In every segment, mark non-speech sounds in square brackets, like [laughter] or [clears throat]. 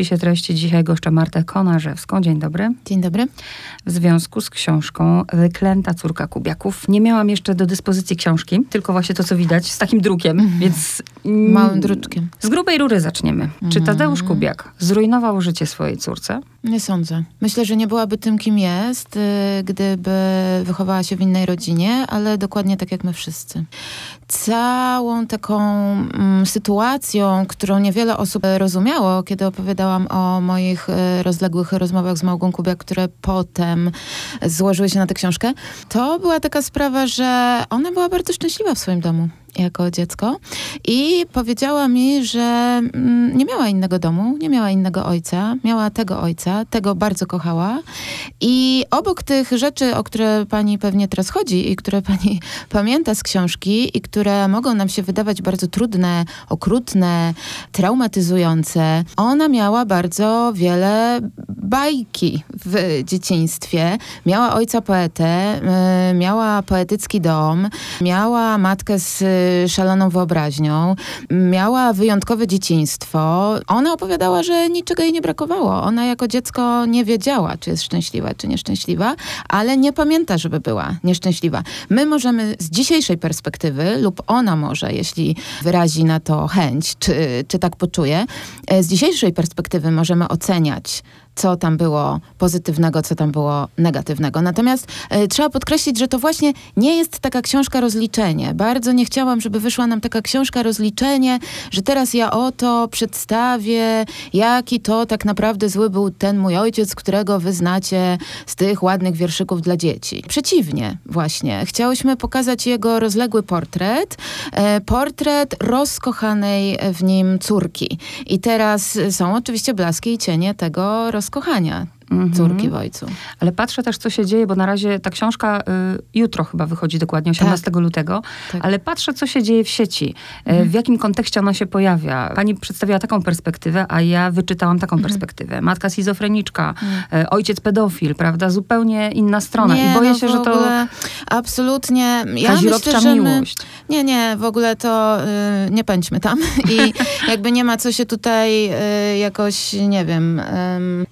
spisie treści dzisiaj goszczę Martę Konarzewską. Dzień dobry. Dzień dobry. W związku z książką Wyklęta córka Kubiaków. Nie miałam jeszcze do dyspozycji książki, tylko właśnie to, co widać, z takim drukiem, mm. więc... Małym druczkiem. Z grubej rury zaczniemy. Mm. Czy Tadeusz Kubiak zrujnował życie swojej córce? Nie sądzę. Myślę, że nie byłaby tym, kim jest, y, gdyby wychowała się w innej rodzinie, ale dokładnie tak jak my wszyscy. Całą taką mm, sytuacją, którą niewiele osób rozumiało, kiedy opowiadałam o moich y, rozległych rozmowach z Małgą Kubiak, które potem złożyły się na tę książkę, to była taka sprawa, że ona była bardzo szczęśliwa w swoim domu jako dziecko i powiedziała mi, że mm, nie miała innego domu, nie miała innego ojca, miała tego ojca, tego bardzo kochała i obok tych rzeczy, o które pani pewnie teraz chodzi i które [laughs] pani pamięta z książki i które mogą nam się wydawać bardzo trudne, okrutne, traumatyzujące, ona miała bardzo wiele bajki w dzieciństwie. Miała ojca poetę, y, miała poetycki dom, miała matkę z szaloną wyobraźnią, miała wyjątkowe dzieciństwo. Ona opowiadała, że niczego jej nie brakowało. Ona jako dziecko nie wiedziała, czy jest szczęśliwa, czy nieszczęśliwa, ale nie pamięta, żeby była nieszczęśliwa. My możemy z dzisiejszej perspektywy, lub ona może, jeśli wyrazi na to chęć, czy, czy tak poczuje, z dzisiejszej perspektywy możemy oceniać co tam było pozytywnego, co tam było negatywnego. Natomiast e, trzeba podkreślić, że to właśnie nie jest taka książka rozliczenie. Bardzo nie chciałam, żeby wyszła nam taka książka rozliczenie, że teraz ja oto przedstawię, jaki to tak naprawdę zły był ten mój ojciec, którego wy znacie z tych ładnych wierszyków dla dzieci. Przeciwnie, właśnie. Chciałyśmy pokazać jego rozległy portret, e, portret rozkochanej w nim córki. I teraz są oczywiście blaski i cienie tego rozkochania mhm. córki w ojcu. Ale patrzę też, co się dzieje, bo na razie ta książka y, jutro chyba wychodzi dokładnie, 18 tak. lutego, tak. ale patrzę, co się dzieje w sieci, y, mhm. w jakim kontekście ona się pojawia. Pani przedstawiła taką perspektywę, a ja wyczytałam taką mhm. perspektywę. Matka schizofreniczka, mhm. y, ojciec pedofil, prawda? Zupełnie inna strona. Nie, I boję no się, że to... Absolutnie. Ja myślę, że miłość. My, nie, nie, w ogóle to y, nie pędźmy tam. [laughs] I jakby nie ma co się tutaj y, jakoś, nie wiem,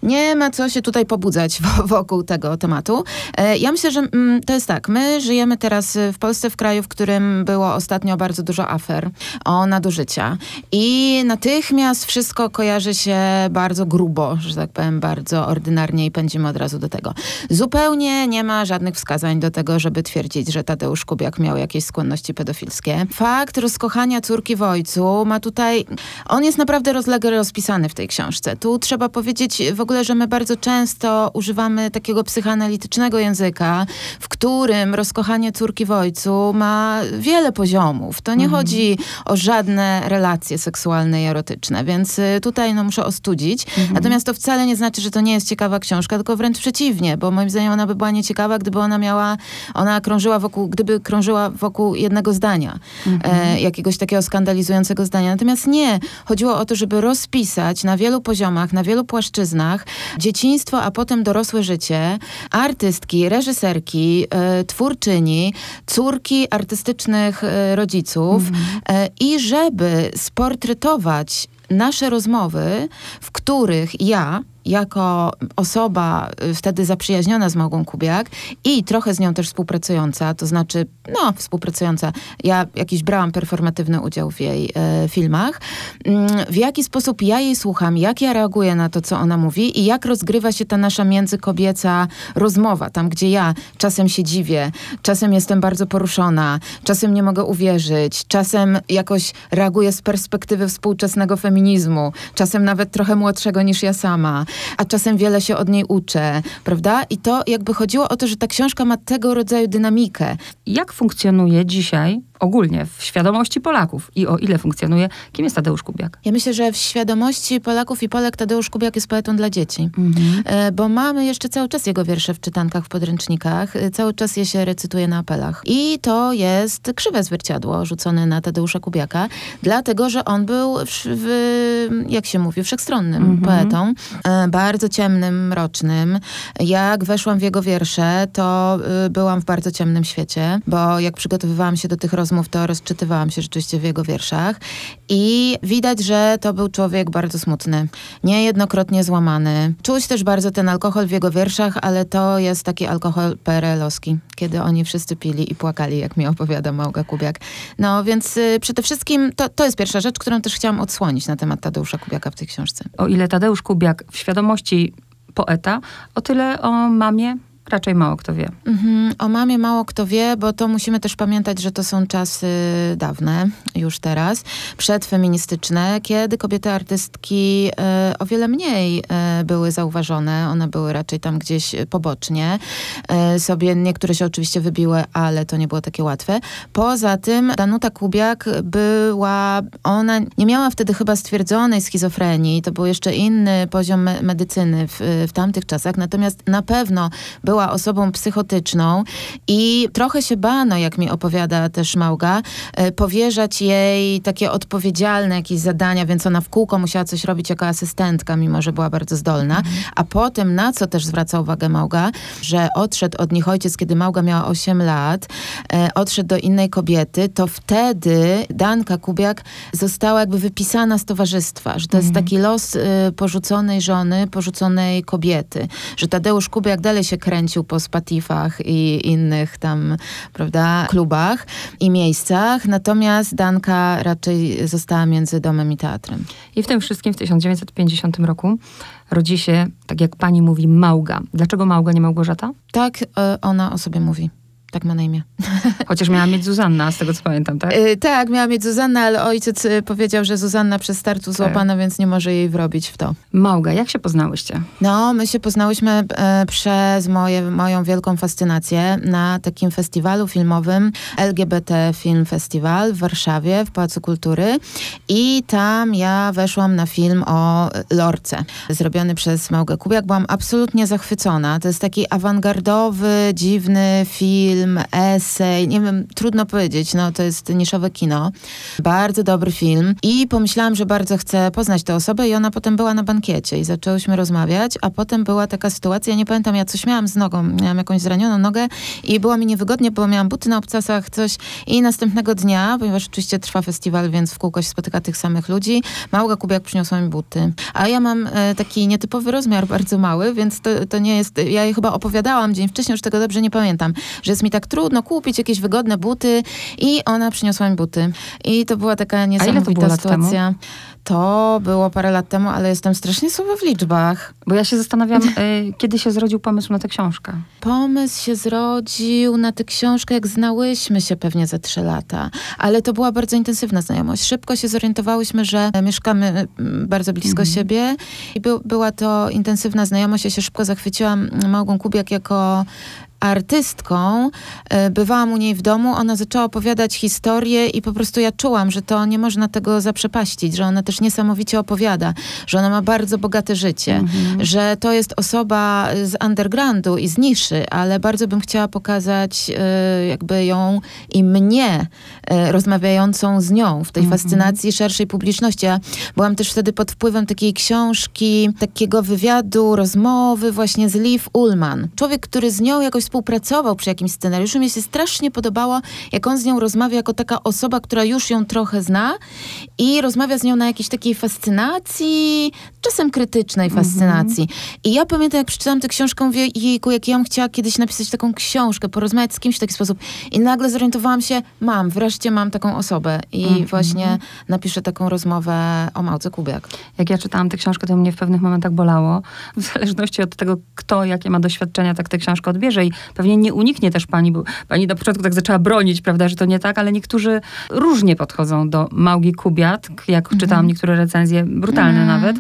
nie ma co się tutaj pobudzać wokół tego tematu. E, ja myślę, że mm, to jest tak. My żyjemy teraz w Polsce, w kraju, w którym było ostatnio bardzo dużo afer o nadużycia. I natychmiast wszystko kojarzy się bardzo grubo, że tak powiem, bardzo ordynarnie i pędzimy od razu do tego. Zupełnie nie ma żadnych wskazań do tego, żeby twierdzić, że Tadeusz Kubiak miał jakieś skłonności pedofilskie. Fakt rozkochania córki w ojcu ma tutaj... On jest naprawdę rozlegle rozpisany w tej książce. Tu trzeba powiedzieć w ogóle, że my bardzo często często używamy takiego psychoanalitycznego języka, w którym rozkochanie córki w ojcu ma wiele poziomów. To nie mhm. chodzi o żadne relacje seksualne i erotyczne, więc y, tutaj no, muszę ostudzić. Mhm. Natomiast to wcale nie znaczy, że to nie jest ciekawa książka, tylko wręcz przeciwnie, bo moim zdaniem ona by była nieciekawa, gdyby ona miała, ona krążyła wokół, gdyby krążyła wokół jednego zdania, mhm. e, jakiegoś takiego skandalizującego zdania. Natomiast nie. Chodziło o to, żeby rozpisać na wielu poziomach, na wielu płaszczyznach dzieciństwo a potem dorosłe życie artystki, reżyserki, e, twórczyni, córki artystycznych e, rodziców mm -hmm. i żeby sportretować nasze rozmowy, w których ja, jako osoba y, wtedy zaprzyjaźniona z Małgą Kubiak i trochę z nią też współpracująca, to znaczy, no, współpracująca, ja jakiś brałam performatywny udział w jej e, filmach, mm, w jaki sposób ja jej słucham, jak ja reaguję na to, co ona mówi i jak rozgrywa się ta nasza międzykobieca rozmowa, tam gdzie ja czasem się dziwię, czasem jestem bardzo poruszona, czasem nie mogę uwierzyć, czasem jakoś reaguję z perspektywy współczesnego feminizmu, czasem nawet trochę młodszego niż ja sama a czasem wiele się od niej uczę, prawda? I to jakby chodziło o to, że ta książka ma tego rodzaju dynamikę. Jak funkcjonuje dzisiaj ogólnie w świadomości Polaków i o ile funkcjonuje, kim jest Tadeusz Kubiak? Ja myślę, że w świadomości Polaków i Polek Tadeusz Kubiak jest poetą dla dzieci. Mhm. E, bo mamy jeszcze cały czas jego wiersze w czytankach, w podręcznikach. E, cały czas je się recytuje na apelach. I to jest krzywe zwierciadło rzucone na Tadeusza Kubiaka, dlatego, że on był, w, w jak się mówi, wszechstronnym mhm. poetą. E, bardzo ciemnym, mrocznym. Jak weszłam w jego wiersze, to byłam w bardzo ciemnym świecie, bo jak przygotowywałam się do tych rozmów, rozmów, to rozczytywałam się rzeczywiście w jego wierszach i widać, że to był człowiek bardzo smutny, niejednokrotnie złamany. Czuć też bardzo ten alkohol w jego wierszach, ale to jest taki alkohol PRL-owski, kiedy oni wszyscy pili i płakali, jak mi opowiada Małga Kubiak. No więc y, przede wszystkim to, to jest pierwsza rzecz, którą też chciałam odsłonić na temat Tadeusza Kubiaka w tej książce. O ile Tadeusz Kubiak w świadomości poeta, o tyle o mamie raczej mało kto wie. Mhm. O mamie mało kto wie, bo to musimy też pamiętać, że to są czasy dawne, już teraz, przedfeministyczne, kiedy kobiety artystki e, o wiele mniej e, były zauważone. One były raczej tam gdzieś pobocznie. E, sobie niektóre się oczywiście wybiły, ale to nie było takie łatwe. Poza tym Danuta Kubiak była, ona nie miała wtedy chyba stwierdzonej schizofrenii. To był jeszcze inny poziom me medycyny w, w tamtych czasach. Natomiast na pewno była była osobą psychotyczną i trochę się bano, jak mi opowiada też Małga, e, powierzać jej takie odpowiedzialne jakieś zadania, więc ona w kółko musiała coś robić jako asystentka, mimo że była bardzo zdolna. A potem, na co też zwraca uwagę Małga, że odszedł od nich ojciec, kiedy Małga miała 8 lat, e, odszedł do innej kobiety, to wtedy Danka Kubiak została jakby wypisana z towarzystwa, że to jest mhm. taki los y, porzuconej żony, porzuconej kobiety, że Tadeusz Kubiak dalej się kręci kręcił po spatifach i innych tam, prawda, klubach i miejscach. Natomiast Danka raczej została między domem i teatrem. I w tym wszystkim w 1950 roku rodzi się, tak jak pani mówi, Małga. Dlaczego Małga, nie Małgorzata? Tak, e, ona o sobie mówi. Tak ma na imię. [laughs] Chociaż miała mieć Zuzanna, z tego co pamiętam, tak? Yy, tak, miała mieć Zuzanna, ale ojciec y, powiedział, że Zuzanna przez startu złapana, tak. więc nie może jej wrobić w to. Małga, jak się poznałyście? No, my się poznałyśmy e, przez moje, moją wielką fascynację na takim festiwalu filmowym LGBT Film Festival w Warszawie, w Pałacu Kultury. I tam ja weszłam na film o Lorce, zrobiony przez Małgę Kubiak. Byłam absolutnie zachwycona. To jest taki awangardowy, dziwny film, film, esej, nie wiem, trudno powiedzieć, no to jest niszowe kino. Bardzo dobry film i pomyślałam, że bardzo chcę poznać tę osobę i ona potem była na bankiecie i zaczęłyśmy rozmawiać, a potem była taka sytuacja, nie pamiętam, ja coś miałam z nogą, miałam jakąś zranioną nogę i było mi niewygodnie, bo miałam buty na obcasach, coś i następnego dnia, ponieważ oczywiście trwa festiwal, więc w kółko się spotyka tych samych ludzi, Małga Kubiak przyniosła mi buty. A ja mam e, taki nietypowy rozmiar, bardzo mały, więc to, to nie jest, ja jej chyba opowiadałam dzień wcześniej, już tego dobrze nie pamiętam, że jest mi mi tak trudno kupić jakieś wygodne buty i ona przyniosła mi buty. I to była taka niesamowita sytuacja. To było parę lat temu, ale jestem strasznie słaba w liczbach. Bo ja się zastanawiam, y, [laughs] kiedy się zrodził pomysł na tę książkę? Pomysł się zrodził na tę książkę, jak znałyśmy się pewnie za trzy lata. Ale to była bardzo intensywna znajomość. Szybko się zorientowałyśmy, że mieszkamy bardzo blisko mhm. siebie i by, była to intensywna znajomość. Ja się szybko zachwyciłam Małgą Kubiak jako artystką, e, bywałam u niej w domu, ona zaczęła opowiadać historię i po prostu ja czułam, że to nie można tego zaprzepaścić, że ona też niesamowicie opowiada, że ona ma bardzo bogate życie, mhm. że to jest osoba z undergroundu i z niszy, ale bardzo bym chciała pokazać e, jakby ją i mnie e, rozmawiającą z nią w tej mhm. fascynacji szerszej publiczności. Ja byłam też wtedy pod wpływem takiej książki, takiego wywiadu, rozmowy właśnie z Liv Ullman. Człowiek, który z nią jakoś współpracował przy jakimś scenariuszu. Mi się strasznie podobało, jak on z nią rozmawia jako taka osoba, która już ją trochę zna i rozmawia z nią na jakiejś takiej fascynacji, czasem krytycznej fascynacji. Mm -hmm. I ja pamiętam, jak przeczytałam tę książkę, mówię, jejku, jak ja bym chciała kiedyś napisać taką książkę, porozmawiać z kimś w taki sposób. I nagle zorientowałam się, mam, wreszcie mam taką osobę. I mm -hmm. właśnie napiszę taką rozmowę o Małce Kubiak. Jak ja czytałam tę książkę, to mnie w pewnych momentach bolało. W zależności od tego, kto, jakie ma doświadczenia, tak tę książkę odbierze. I pewnie nie uniknie też pani, bo pani na początku tak zaczęła bronić, prawda, że to nie tak, ale niektórzy różnie podchodzą do Małgi Kubiat, jak mhm. czytałam niektóre recenzje, brutalne mhm. nawet,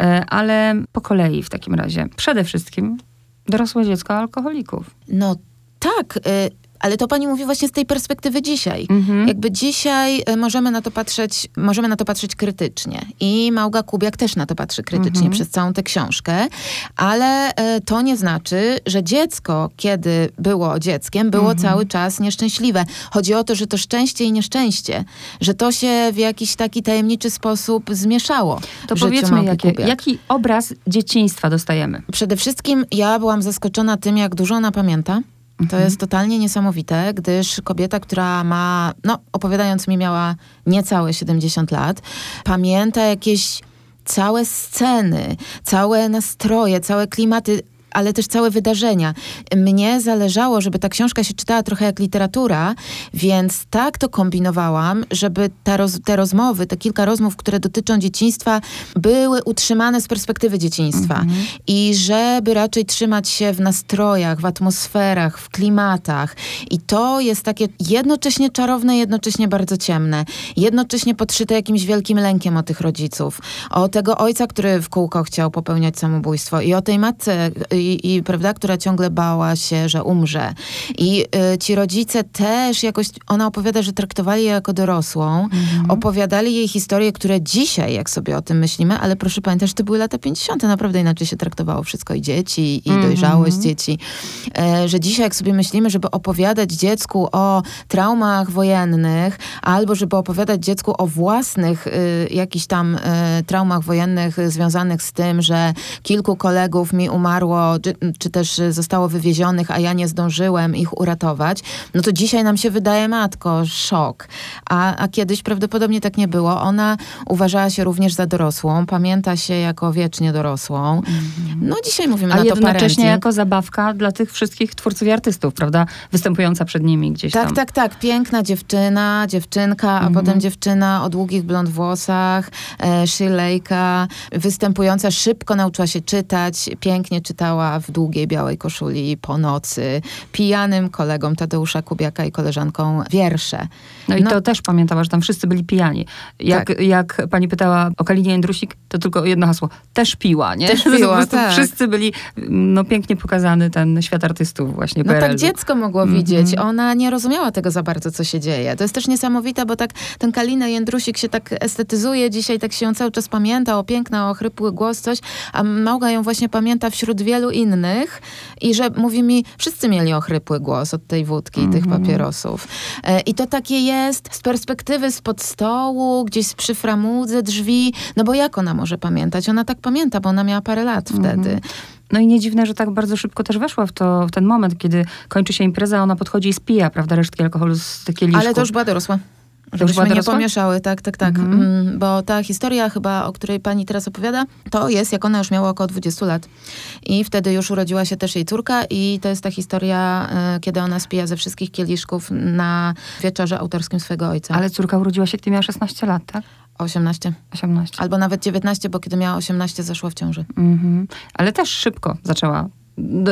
e, ale po kolei w takim razie. Przede wszystkim dorosłe dziecko alkoholików. No tak, y ale to pani mówi właśnie z tej perspektywy dzisiaj. Mhm. Jakby dzisiaj e, możemy na to patrzeć, możemy na to patrzeć krytycznie. I Małga Kubiak też na to patrzy krytycznie mhm. przez całą tę książkę. Ale e, to nie znaczy, że dziecko, kiedy było dzieckiem, było mhm. cały czas nieszczęśliwe. Chodzi o to, że to szczęście i nieszczęście, że to się w jakiś taki tajemniczy sposób zmieszało. To powiedzmy, jakie, jaki obraz dzieciństwa dostajemy? Przede wszystkim ja byłam zaskoczona tym, jak dużo ona pamięta Mhm. To jest totalnie niesamowite, gdyż kobieta, która ma, no opowiadając mi, miała niecałe 70 lat, pamięta jakieś całe sceny, całe nastroje, całe klimaty ale też całe wydarzenia. Mnie zależało, żeby ta książka się czytała trochę jak literatura, więc tak to kombinowałam, żeby te, roz, te rozmowy, te kilka rozmów, które dotyczą dzieciństwa, były utrzymane z perspektywy dzieciństwa. Mhm. I żeby raczej trzymać się w nastrojach, w atmosferach, w klimatach. I to jest takie jednocześnie czarowne, jednocześnie bardzo ciemne. Jednocześnie podszyte jakimś wielkim lękiem o tych rodziców. O tego ojca, który w kółko chciał popełniać samobójstwo. I o tej matce, i, i prawda, która ciągle bała się, że umrze. I y, ci rodzice też jakoś, ona opowiada, że traktowali je jako dorosłą, mhm. opowiadali jej historie, które dzisiaj, jak sobie o tym myślimy, ale proszę pamiętać, że to były lata 50., naprawdę inaczej się traktowało wszystko i dzieci, i mhm. dojrzałość dzieci. E, że dzisiaj, jak sobie myślimy, żeby opowiadać dziecku o traumach wojennych, albo żeby opowiadać dziecku o własnych y, jakichś tam y, traumach wojennych związanych z tym, że kilku kolegów mi umarło czy, czy też zostało wywiezionych, a ja nie zdążyłem ich uratować, no to dzisiaj nam się wydaje, matko, szok. A, a kiedyś prawdopodobnie tak nie było. Ona uważała się również za dorosłą, pamięta się jako wiecznie dorosłą. No dzisiaj mówimy a na to jednocześnie jako zabawka dla tych wszystkich twórców i artystów, prawda? Występująca przed nimi gdzieś tak, tam. Tak, tak, tak. Piękna dziewczyna, dziewczynka, a mhm. potem dziewczyna o długich blond włosach, e, szylejka, występująca, szybko nauczyła się czytać, pięknie czytała w długiej białej koszuli po nocy, pijanym kolegom Tadeusza Kubiaka i koleżanką wiersze. No i no. to też pamiętała, że tam wszyscy byli pijani. Jak, tak. jak pani pytała o Kalinie Jędrusik, to tylko jedno hasło. Też piła, nie? Też [laughs] piła, tak. Wszyscy byli, no pięknie pokazany ten świat artystów właśnie No tak dziecko mogło mm -hmm. widzieć. Ona nie rozumiała tego za bardzo, co się dzieje. To jest też niesamowite, bo tak ten Kalina Jędrusik się tak estetyzuje dzisiaj, tak się ją cały czas pamięta, o piękna, o chrypły głos, coś, a Małga ją właśnie pamięta wśród wielu innych i że mówi mi, wszyscy mieli ochrypły głos od tej wódki mm -hmm. i tych mhm. papierosów. E, I to takie jest z perspektywy spod stołu, gdzieś przy framudze drzwi, no bo jak ona może pamiętać? Ona tak pamięta, bo ona miała parę lat mm -hmm. wtedy. No i nie dziwne, że tak bardzo szybko też weszła w, to, w ten moment, kiedy kończy się impreza, ona podchodzi i spija, prawda, resztki alkoholu z tych kieliszków. Ale to już była dorosła. Żebyśmy nie pomieszały, tak, tak, tak. Mhm. Mm, bo ta historia chyba, o której pani teraz opowiada, to jest, jak ona już miała około 20 lat. I wtedy już urodziła się też jej córka i to jest ta historia, y, kiedy ona spija ze wszystkich kieliszków na wieczorze autorskim swojego ojca. Ale córka urodziła się, kiedy miała 16 lat, tak? 18. 18. Albo nawet 19, bo kiedy miała 18, zeszła w ciąży. Mhm. Ale też szybko zaczęła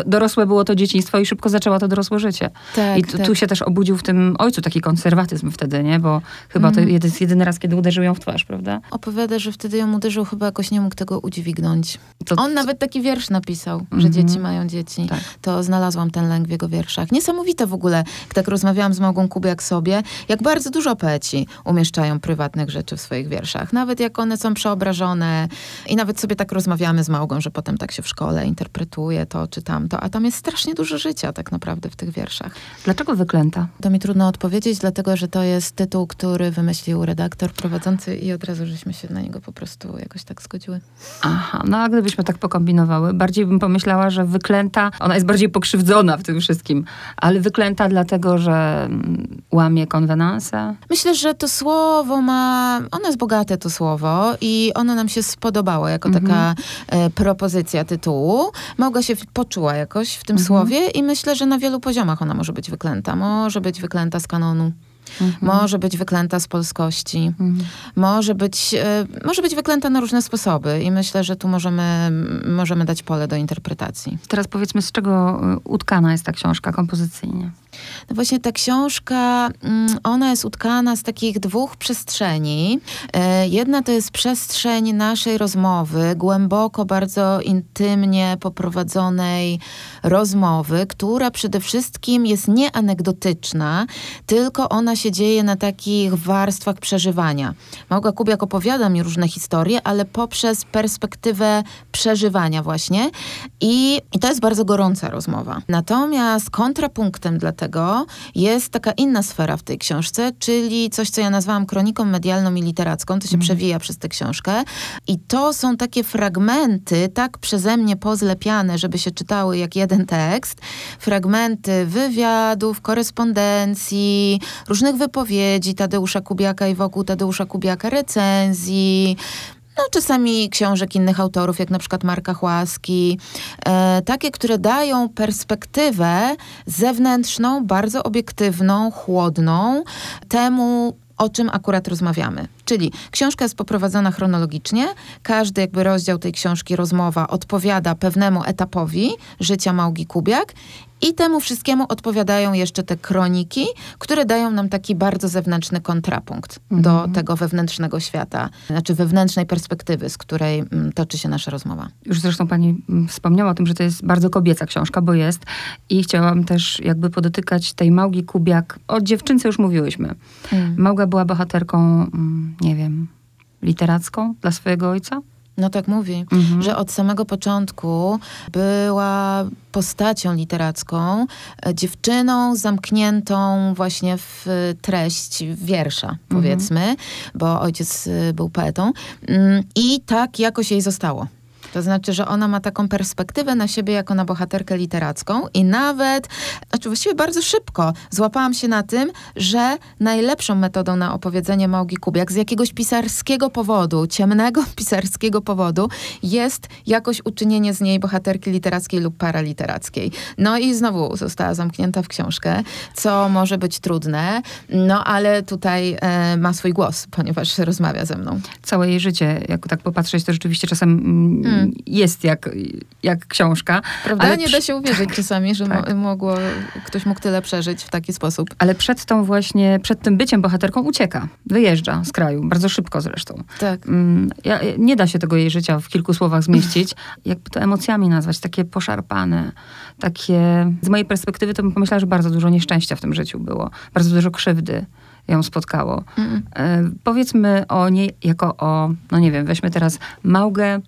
dorosłe było to dzieciństwo i szybko zaczęła to dorosłe życie. Tak, I tu, tak. tu się też obudził w tym ojcu taki konserwatyzm wtedy, nie? Bo chyba mm. to mhm. jest jedyny raz, kiedy uderzył ją w twarz, prawda? Opowiada, że wtedy ją uderzył, chyba jakoś nie mógł tego udźwignąć. To... On nawet taki wiersz napisał, mm -hmm. że mhm. dzieci mają dzieci. Tak. To znalazłam ten lęk w jego wierszach. Niesamowite w ogóle, tak rozmawiałam z Małgą Kubiak sobie, jak bardzo dużo poeci umieszczają prywatnych rzeczy w swoich wierszach. Nawet jak one są przeobrażone i nawet sobie tak rozmawiamy z Małgą, że potem tak się w szkole interpretuje to, czy tamto, a tam jest strasznie dużo życia tak naprawdę w tych wierszach. Dlaczego wyklęta? To mi trudno odpowiedzieć, dlatego że to jest tytuł, który wymyślił redaktor prowadzący i od razu żeśmy się na niego po prostu jakoś tak zgodziły. Aha, no a gdybyśmy tak pokombinowały, bardziej bym pomyślała, że wyklęta, ona jest bardziej pokrzywdzona w tym wszystkim, ale wyklęta dlatego, że mm, łamie konwenanse? Myślę, że to słowo ma, ono jest bogate to słowo i ono nam się spodobało jako mhm. taka e, propozycja tytułu. Mogła się poczuła jakoś w tym mhm. słowie i myślę, że na wielu poziomach ona może być wyklęta. Może być wyklęta z kanonu. Mhm. Może być wyklęta z polskości. Mhm. Może, być, y, może być wyklęta na różne sposoby i myślę, że tu możemy, możemy dać pole do interpretacji. Teraz powiedzmy, z czego e, utkana jest ta książka kompozycyjnie? No właśnie ta książka, mm, ona jest utkana z takich dwóch przestrzeni. E, jedna to jest przestrzeń naszej rozmowy, głęboko, bardzo intymnie poprowadzonej rozmowy, która przede wszystkim jest nie anegdotyczna, tylko ona się dzieje na takich warstwach przeżywania. Małga Kubiak opowiada mi różne historie, ale poprzez perspektywę przeżywania właśnie. I, I to jest bardzo gorąca rozmowa. Natomiast kontrapunktem dla tego jest taka inna sfera w tej książce, czyli coś, co ja nazwałam kroniką medialną i literacką. To się mm. przewija przez tę książkę. I to są takie fragmenty, tak przeze mnie pozlepiane, żeby się czytały jak jeden tekst. Fragmenty wywiadów, korespondencji, różnych wypowiedzi Tadeusza Kubiaka i wokół Tadeusza Kubiaka recenzji, no, czasami książek innych autorów, jak na przykład Marka Chłaski, e, takie, które dają perspektywę zewnętrzną, bardzo obiektywną, chłodną temu, o czym akurat rozmawiamy. Czyli książka jest poprowadzona chronologicznie, każdy jakby rozdział tej książki, rozmowa odpowiada pewnemu etapowi życia Małgi Kubiak i temu wszystkiemu odpowiadają jeszcze te kroniki, które dają nam taki bardzo zewnętrzny kontrapunkt mhm. do tego wewnętrznego świata, znaczy wewnętrznej perspektywy, z której mm, toczy się nasza rozmowa. Już zresztą pani mm, wspomniała o tym, że to jest bardzo kobieca książka, bo jest. I chciałam też jakby podotykać tej Małgi Kubiak. O dziewczynce już mówiłyśmy. Mhm. Małga była bohaterką, mm, nie wiem, literacką dla swojego ojca? No tak mówi, mhm. że od samego początku była postacią literacką, e, dziewczyną zamkniętą właśnie w treść wiersza, mhm. powiedzmy, mhm. bo ojciec e, był poetą. Mm, I tak jakoś jej zostało. To znaczy, że ona ma taką perspektywę na siebie jako na bohaterkę literacką i nawet, znaczy właściwie bardzo szybko złapałam się na tym, że najlepszą metodą na opowiedzenie Małgi Kubiak z jakiegoś pisarskiego powodu, ciemnego [laughs] pisarskiego powodu jest jakoś uczynienie z niej bohaterki literackiej lub paraliterackiej. No i znowu została zamknięta w książkę, co może być trudne, no ale tutaj e, ma swój głos, ponieważ rozmawia ze mną. Całe jej życie, jak tak popatrzeć, to rzeczywiście czasem mm, hmm jest jak, jak książka. Prawda? Ale nie da się uwierzyć [laughs] czasami, że tak. mogło, ktoś mógł tyle przeżyć w taki sposób. Ale przed tą właśnie, przed tym byciem bohaterką ucieka. Wyjeżdża z kraju. Bardzo szybko zresztą. Tak. Mm, ja, nie da się tego jej życia w kilku słowach zmieścić. [laughs] Jakby to emocjami nazwać, takie poszarpane, takie... Z mojej perspektywy to bym pomyślała, że bardzo dużo nieszczęścia w tym życiu było. Bardzo dużo krzywdy ją spotkało. Mm. E, powiedzmy o niej jako o, no nie wiem, weźmy teraz Małgę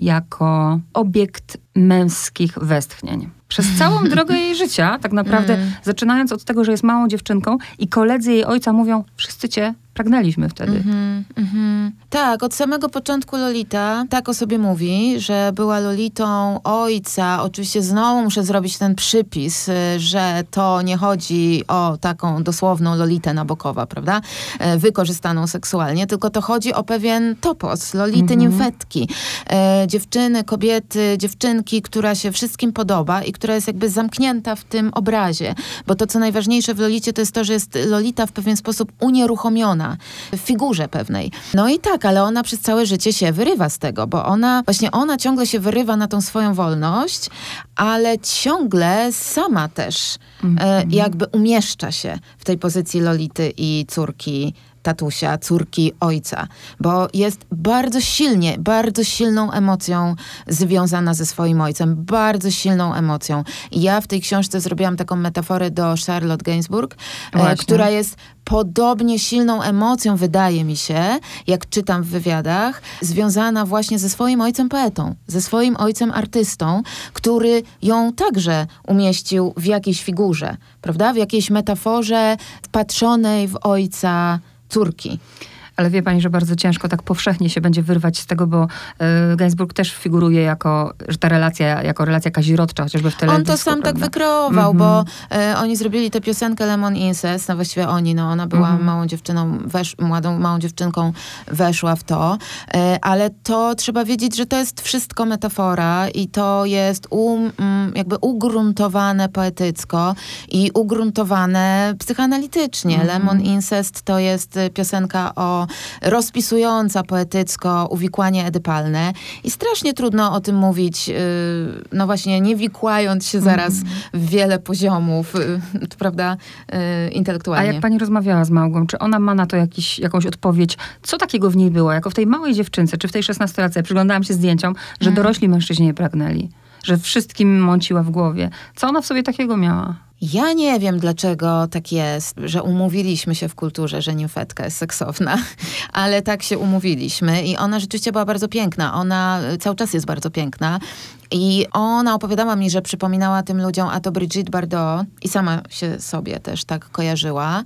jako obiekt męskich westchnień. Przez całą [laughs] drogę jej życia, tak naprawdę, mm. zaczynając od tego, że jest małą dziewczynką i koledzy jej ojca mówią, wszyscy cię pragnęliśmy wtedy. Mm-hmm, mm-hmm. Tak, od samego początku Lolita tak o sobie mówi, że była Lolitą ojca. Oczywiście znowu muszę zrobić ten przypis, y, że to nie chodzi o taką dosłowną Lolitę Nabokowa, prawda? E, wykorzystaną seksualnie, tylko to chodzi o pewien topos, Lolity mm-hmm. nimfetki. E, dziewczyny, kobiety, dziewczynki, która się wszystkim podoba i która jest jakby zamknięta w tym obrazie. Bo to, co najważniejsze w Lolicie, to jest to, że jest Lolita w pewien sposób unieruchomiona w figurze pewnej. No i tak, ale ona przez całe życie się wyrywa z tego, bo ona, właśnie ona ciągle się wyrywa na tą swoją wolność, ale ciągle sama też mm -hmm. e, mhm. jakby umieszcza się w tej pozycji Lolity i córki tatusia, córki, ojca, bo jest bardzo silnie, bardzo silną emocją związana ze swoim ojcem, bardzo silną emocją. Ja w tej książce zrobiłam taką metaforę do Charlotte Gainsbourg, e, która jest podobnie silną emocją, wydaje mi się, jak czytam w wywiadach, związana właśnie ze swoim ojcem poetą, ze swoim ojcem artystą, który ją także umieścił w jakiejś figurze, prawda? W jakiejś metaforze wpatrzonej w ojca córki. Ale wie pani, że bardzo ciężko tak powszechnie się będzie wyrwać z tego, bo y, Gainsbourg też figuruje jako, że ta relacja, jako relacja kazirodcza, chociażby w teledysku. On to sam tak prawda? tak wykreował, mm-hmm. bo y, oni zrobili tę piosenkę Lemon Incest, no właściwie oni, no ona była mm-hmm. małą dziewczyną, wesz, młodą, małą dziewczynką, weszła w to, y, ale to trzeba wiedzieć, że to jest wszystko metafora i to jest um, jakby ugruntowane poetycko i ugruntowane psychoanalitycznie. Mm-hmm. Lemon Incest to jest piosenka o rozpisująca poetycko uwikłanie edypalne i strasznie trudno o tym mówić, y, no właśnie nie wikłając się zaraz mm. w wiele poziomów, y, prawda, y, intelektualnie. A jak pani rozmawiała z Małgą, czy ona ma na to jakiś, jakąś odpowiedź, co takiego w niej było, jako w tej małej dziewczynce, czy w tej szesnastolatce, przyglądałam się zdjęciom, że mm. dorośli mężczyźni nie pragnęli że wszystkim mąciła w głowie. Co ona w sobie takiego miała? Ja nie wiem, dlaczego tak jest, że umówiliśmy się w kulturze, że nimfetka jest seksowna, [laughs] ale tak się umówiliśmy i ona rzeczywiście była bardzo piękna. Ona cały czas jest bardzo piękna. I ona opowiadała mi, że przypominała tym ludziom, a to Brigitte Bardot i sama się sobie też tak kojarzyła.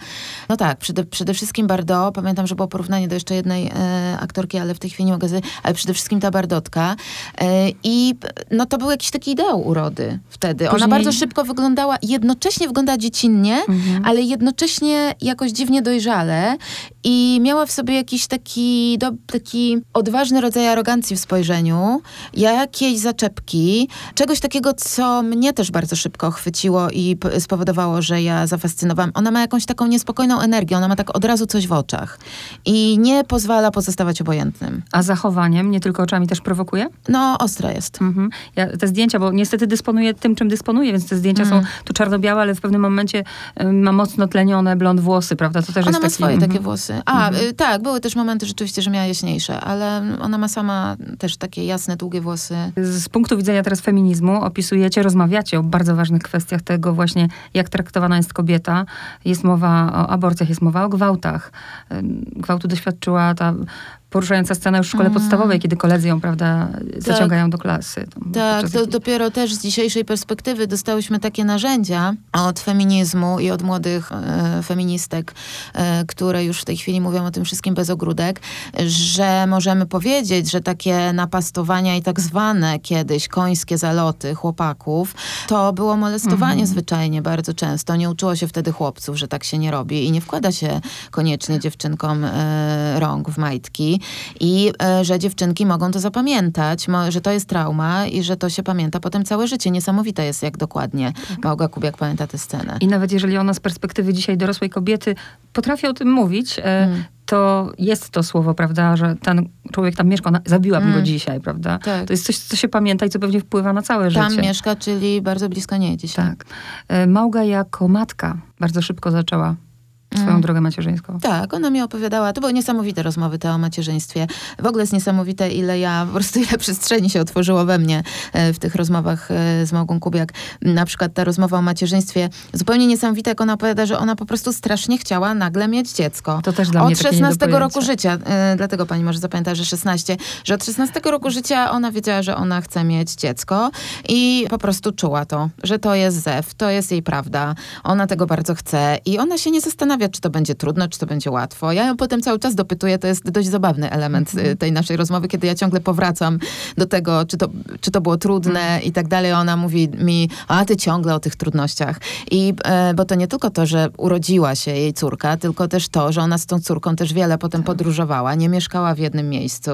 No tak, przede, przede wszystkim Bardot, pamiętam, że było porównanie do jeszcze jednej e, aktorki, ale w tej chwili nie mogę ale przede wszystkim ta Bardotka. E, I no to był jakiś taki ideał urody wtedy. Później... Ona bardzo szybko wyglądała, jednocześnie wyglądała dziecinnie, mhm. ale jednocześnie jakoś dziwnie dojrzale i miała w sobie jakiś taki, do, taki odważny rodzaj arogancji w spojrzeniu, jakiejś zaczepki, czegoś takiego, co mnie też bardzo szybko chwyciło i spowodowało, że ja zafascynowałam. Ona ma jakąś taką niespokojną energię, ona ma tak od razu coś w oczach i nie pozwala pozostawać obojętnym. A zachowaniem, nie tylko oczami też prowokuje? No, ostra jest. Mhm. Ja, te zdjęcia, bo niestety dysponuję tym, czym dysponuję, więc te zdjęcia mhm. są tu czarno-białe, ale w pewnym momencie ma mocno tlenione blond włosy, prawda? To też ona jest ma taki... swoje takie mhm. włosy. A, mhm. y, tak, były też momenty rzeczywiście, że miała jaśniejsze, ale ona ma sama też takie jasne, długie włosy. Z punktu widzenia teraz feminizmu opisujecie, rozmawiacie o bardzo ważnych kwestiach tego właśnie, jak traktowana jest kobieta. Jest mowa o aborcjach, jest mowa o gwałtach. Gwałtu doświadczyła ta poruszająca scena już w szkole mm. podstawowej, kiedy koledzy ją, prawda, tak. zaciągają do klasy. Tak, to dopiero też z dzisiejszej perspektywy dostałyśmy takie narzędzia od feminizmu i od młodych e, feministek, e, które już w tej chwili mówią o tym wszystkim bez ogródek, że możemy powiedzieć, że takie napastowania i tak zwane kiedyś końskie zaloty chłopaków, to było molestowanie mm. zwyczajnie bardzo często. Nie uczyło się wtedy chłopców, że tak się nie robi i nie wkłada się koniecznie dziewczynkom e, rąk w majtki i e, że dziewczynki mogą to zapamiętać, że to jest trauma i że to się pamięta potem całe życie. Niesamowite jest, jak dokładnie tak. Małga Kubiak pamięta tę scenę. I nawet jeżeli ona z perspektywy dzisiaj dorosłej kobiety potrafi o tym mówić, mm. to jest to słowo, prawda, że ten człowiek tam mieszka, zabiłabym mm. go dzisiaj, prawda? Tak. To jest coś, co się pamięta i co pewnie wpływa na całe tam życie. Tam mieszka, czyli bardzo blisko niej dzisiaj. Tak. E, Małga jako matka bardzo szybko zaczęła swoją mm. drogę macierzyńską. Tak, ona mi opowiadała, to były niesamowite rozmowy te o macierzyństwie. W ogóle jest niesamowite, ile ja, po prostu ile przestrzeni się otworzyło we mnie e, w tych rozmowach e, z Małgą Kubiak. Na przykład ta rozmowa o macierzyństwie, zupełnie niesamowite, jak ona opowiada, że ona po prostu strasznie chciała nagle mieć dziecko. To też dla mnie Od 16 roku życia, e, dlatego pani może zapamięta, że 16, że od 16 roku życia ona wiedziała, że ona chce mieć dziecko i po prostu czuła to, że to jest zew, to jest jej prawda. Ona tego bardzo chce i ona się nie zastanawia czy to będzie trudno, czy to będzie łatwo. Ja ją potem cały czas dopytuję, to jest dość zabawny element mm. tej naszej rozmowy, kiedy ja ciągle powracam do tego, czy to, czy to było trudne mm. i tak dalej. Ona mówi mi, a ty ciągle o tych trudnościach. I, e, bo to nie tylko to, że urodziła się jej córka, tylko też to, że ona z tą córką też wiele potem tak. podróżowała, nie mieszkała w jednym miejscu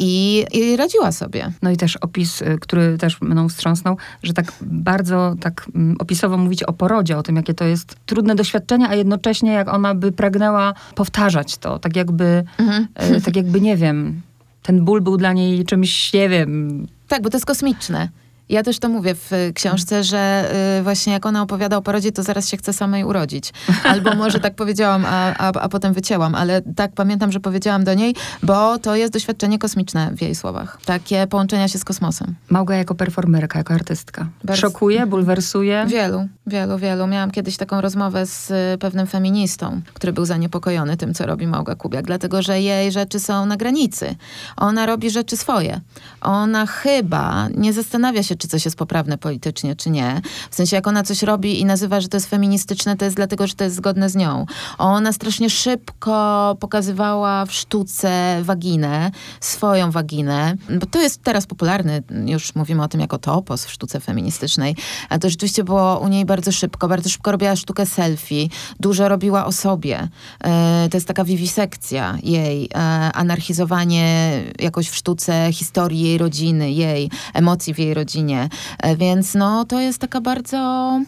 i, i radziła sobie. No i też opis, y, który też mną wstrząsnął, że tak bardzo tak mm, opisowo mówicie o porodzie, o tym, jakie to jest trudne doświadczenie, a jednocześnie jak ona by pragnęła powtarzać to, tak jakby, mhm. e, tak jakby, nie wiem, ten ból był dla niej czymś, nie wiem... Tak, bo to jest kosmiczne. Ja też to mówię w książce, że y, właśnie jak ona opowiada o porodzie, to zaraz się chce samej urodzić. [laughs] Albo może tak powiedziałam, a, a, a potem wycięłam, ale tak pamiętam, że powiedziałam do niej, bo to jest doświadczenie kosmiczne w jej słowach. Takie połączenia się z kosmosem. Małga jako performerka, jako artystka. Bardzo... Szokuje, bulwersuje? Wielu, wielu, wielu. Miałam kiedyś taką rozmowę z y, pewnym feministą, który był zaniepokojony tym, co robi Małga Kubiak, dlatego, że jej rzeczy są na granicy. Ona robi rzeczy swoje. Ona chyba nie zastanawia się, czy coś jest poprawne politycznie, czy nie. W sensie, jak ona coś robi i nazywa, że to jest feministyczne, to jest dlatego, że to jest zgodne z nią. Ona strasznie szybko pokazywała w sztuce waginę, swoją waginę, bo to jest teraz popularny, już mówimy o tym jako topos w sztuce feministycznej, a to rzeczywiście było u niej bardzo szybko. Bardzo szybko robiła sztukę selfie, dużo robiła o sobie. E, to jest taka wiwisekcja jej, e, anarchizowanie jakoś w sztuce historii jej rodziny, jej emocji w jej rodzinie E, więc no, to jest taka bardzo,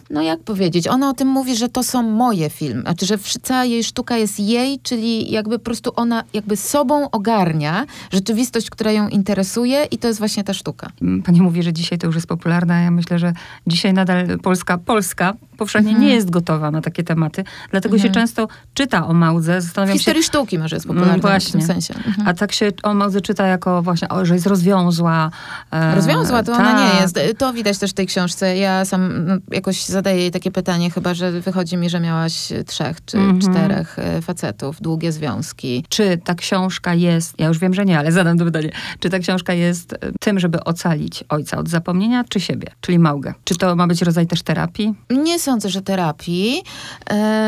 no jak powiedzieć, ona o tym mówi, że to są moje filmy, znaczy, że cała jej sztuka jest jej, czyli jakby po prostu ona jakby sobą ogarnia rzeczywistość, która ją interesuje i to jest właśnie ta sztuka. Pani mówi, że dzisiaj to już jest popularne, ja myślę, że dzisiaj nadal Polska, Polska powszechnie mhm. nie jest gotowa na takie tematy, dlatego mhm. się często czyta o Małdze. Zastanawiam w historii się, sztuki może jest popularna właśnie. w tym sensie. Mhm. A tak się o Małdze czyta jako właśnie, o, że jest rozwiązła. E, rozwiązła to tak, ona nie jest To widać też w tej książce. Ja sam no, jakoś zadaję jej takie pytanie, chyba, że wychodzi mi, że miałaś trzech czy mm -hmm. czterech e, facetów, długie związki. Czy ta książka jest, ja już wiem, że nie, ale zadam to pytanie, czy ta książka jest e, tym, żeby ocalić ojca od zapomnienia, czy siebie, czyli Małgę? Czy to ma być rodzaj też terapii? Nie sądzę, że terapii.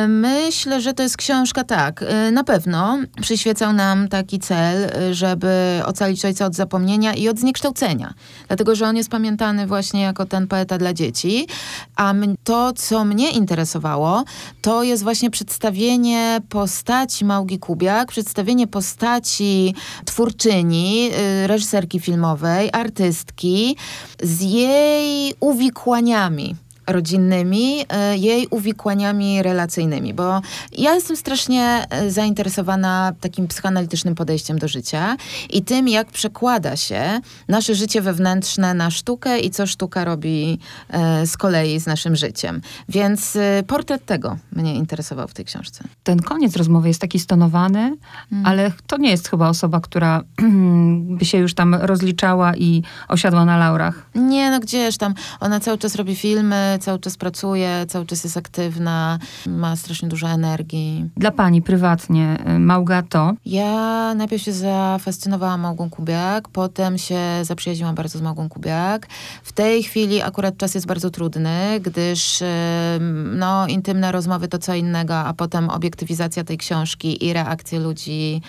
Myślę, że to jest książka, tak, na pewno przyświecał nam taki cel, żeby ocalić ojca od zapomnienia i od zniekształcenia. Dlatego, że on jest pamiętany właśnie jako ten poeta dla dzieci. A to, co mnie interesowało, to jest właśnie przedstawienie postaci Małgi Kubiak, przedstawienie postaci twórczyni, y, reżyserki filmowej, artystki z jej uwikłaniami rodzinnymi, e, jej uwikłaniami relacyjnymi, bo ja jestem strasznie e, zainteresowana takim psychoanalitycznym podejściem do życia i tym, jak przekłada się nasze życie wewnętrzne na sztukę i co sztuka robi e, z kolei z naszym życiem. Więc portret tego mnie interesował w tej książce. Ten koniec rozmowy jest taki stonowany, hmm. ale to nie jest chyba osoba, która [clears throat] by się już tam rozliczała i osiadła na laurach. Nie, no gdzież tam. Ona cały czas robi filmy, cały czas pracuje, cały czas jest aktywna, ma strasznie dużo energii. Dla pani prywatnie, y, Małgato? Ja najpierw się zafascynowałam Małgą Kubiak, potem się zaprzyjaźniłam bardzo z Małgą Kubiak. W tej chwili akurat czas jest bardzo trudny, gdyż no, intymne rozmowy to co innego, a potem obiektywizacja tej książki i reakcje ludzi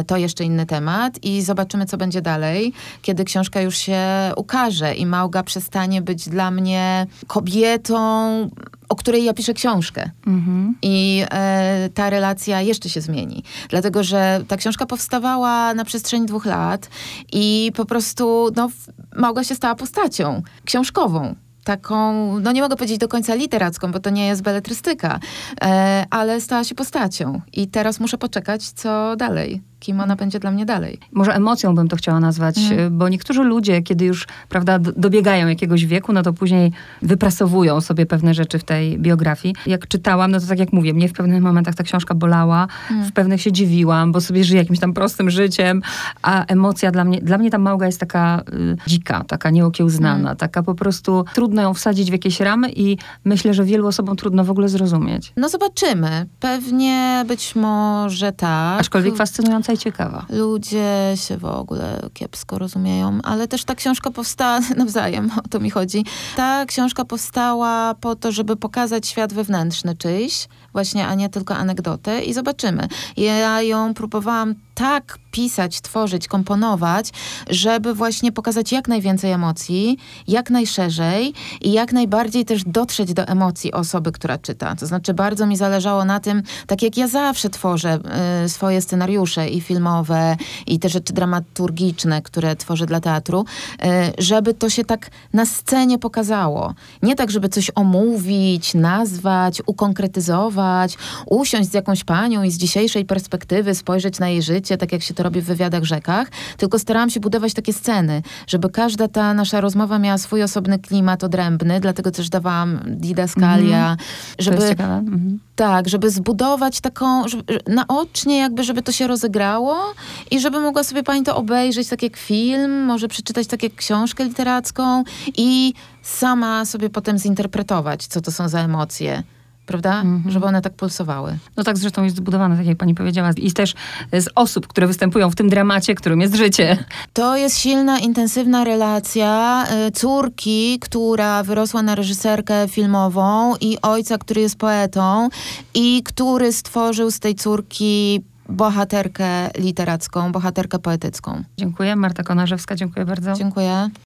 y, to jeszcze inny temat i zobaczymy, co będzie dalej, kiedy książka już się ukaże i Małga przestanie być dla mnie kobietą, kobietą, o której ja piszę książkę. Mhm. I e, ta relacja jeszcze się zmieni. Dlatego, że ta książka powstawała na przestrzeni dwóch lat i po prostu no, Małga się stała postacią książkową taką, no nie mogę powiedzieć do końca literacką, bo to nie jest beletrystyka, e, ale stała się postacią. I teraz muszę poczekać, co dalej kim ona będzie dla mnie dalej. Może emocją bym to chciała nazwać, mm. bo niektórzy ludzie, kiedy już prawda, dobiegają jakiegoś wieku, no to później wyprasowują sobie pewne rzeczy w tej biografii. Jak czytałam, no to tak jak mówię, mnie w pewnych momentach ta książka bolała, mm. w pewnych się dziwiłam, bo sobie żyję jakimś tam prostym życiem, a emocja dla mnie, dla mnie ta małga jest taka y, dzika, taka nieokiełznana, mm. taka po prostu trudno ją wsadzić w jakieś ramy i myślę, że wielu osobom trudno w ogóle zrozumieć. No zobaczymy. Pewnie być może tak. Aczkolwiek fascynująca i ciekawa. Ludzie się w ogóle kiepsko rozumieją, ale też ta książka powstała [laughs] nawzajem, o to mi chodzi. Ta książka powstała po to, żeby pokazać świat wewnętrzny czyjś, właśnie, a nie tylko anegdotę i zobaczymy. Ja ją próbowałam tak pisać, tworzyć, komponować, żeby właśnie pokazać jak najwięcej emocji, jak najszerzej i jak najbardziej też dotrzeć do emocji osoby, która czyta. To znaczy bardzo mi zależało na tym, tak jak ja zawsze tworzę y, swoje scenariusze i filmowe i te rzeczy dramaturgiczne, które tworzę dla teatru, y, żeby to się tak na scenie pokazało. Nie tak, żeby coś omówić, nazwać, ukonkretyzować, usiąść z jakąś panią i z dzisiejszej perspektywy spojrzeć na jej życie, tak jak się to robi w wywiadach rzekach, tylko starałam się budować takie sceny, żeby każda ta nasza rozmowa miała swój osobny klimat odrębny, dlatego też dawałam didaskalia, mm -hmm. żeby... -hmm. Tak, żeby zbudować taką, żeby, naocznie jakby, żeby to się rozegrało i żeby mogła sobie pani to obejrzeć tak jak film, może przeczytać tak jak książkę literacką i sama sobie potem zinterpretować, co to są za emocje prawda? Mhm. Żeby one tak pulsowały. No tak zresztą jest zbudowane, tak jak pani powiedziała. I też z osób, które występują w tym dramacie, którym jest życie. To jest silna, intensywna relacja y, córki, która wyrosła na reżyserkę filmową i ojca, który jest poetą i który stworzył z tej córki bohaterkę literacką, bohaterkę poetycką. Dziękuję. Marta Konarzewska, dziękuję bardzo. Dziękuję.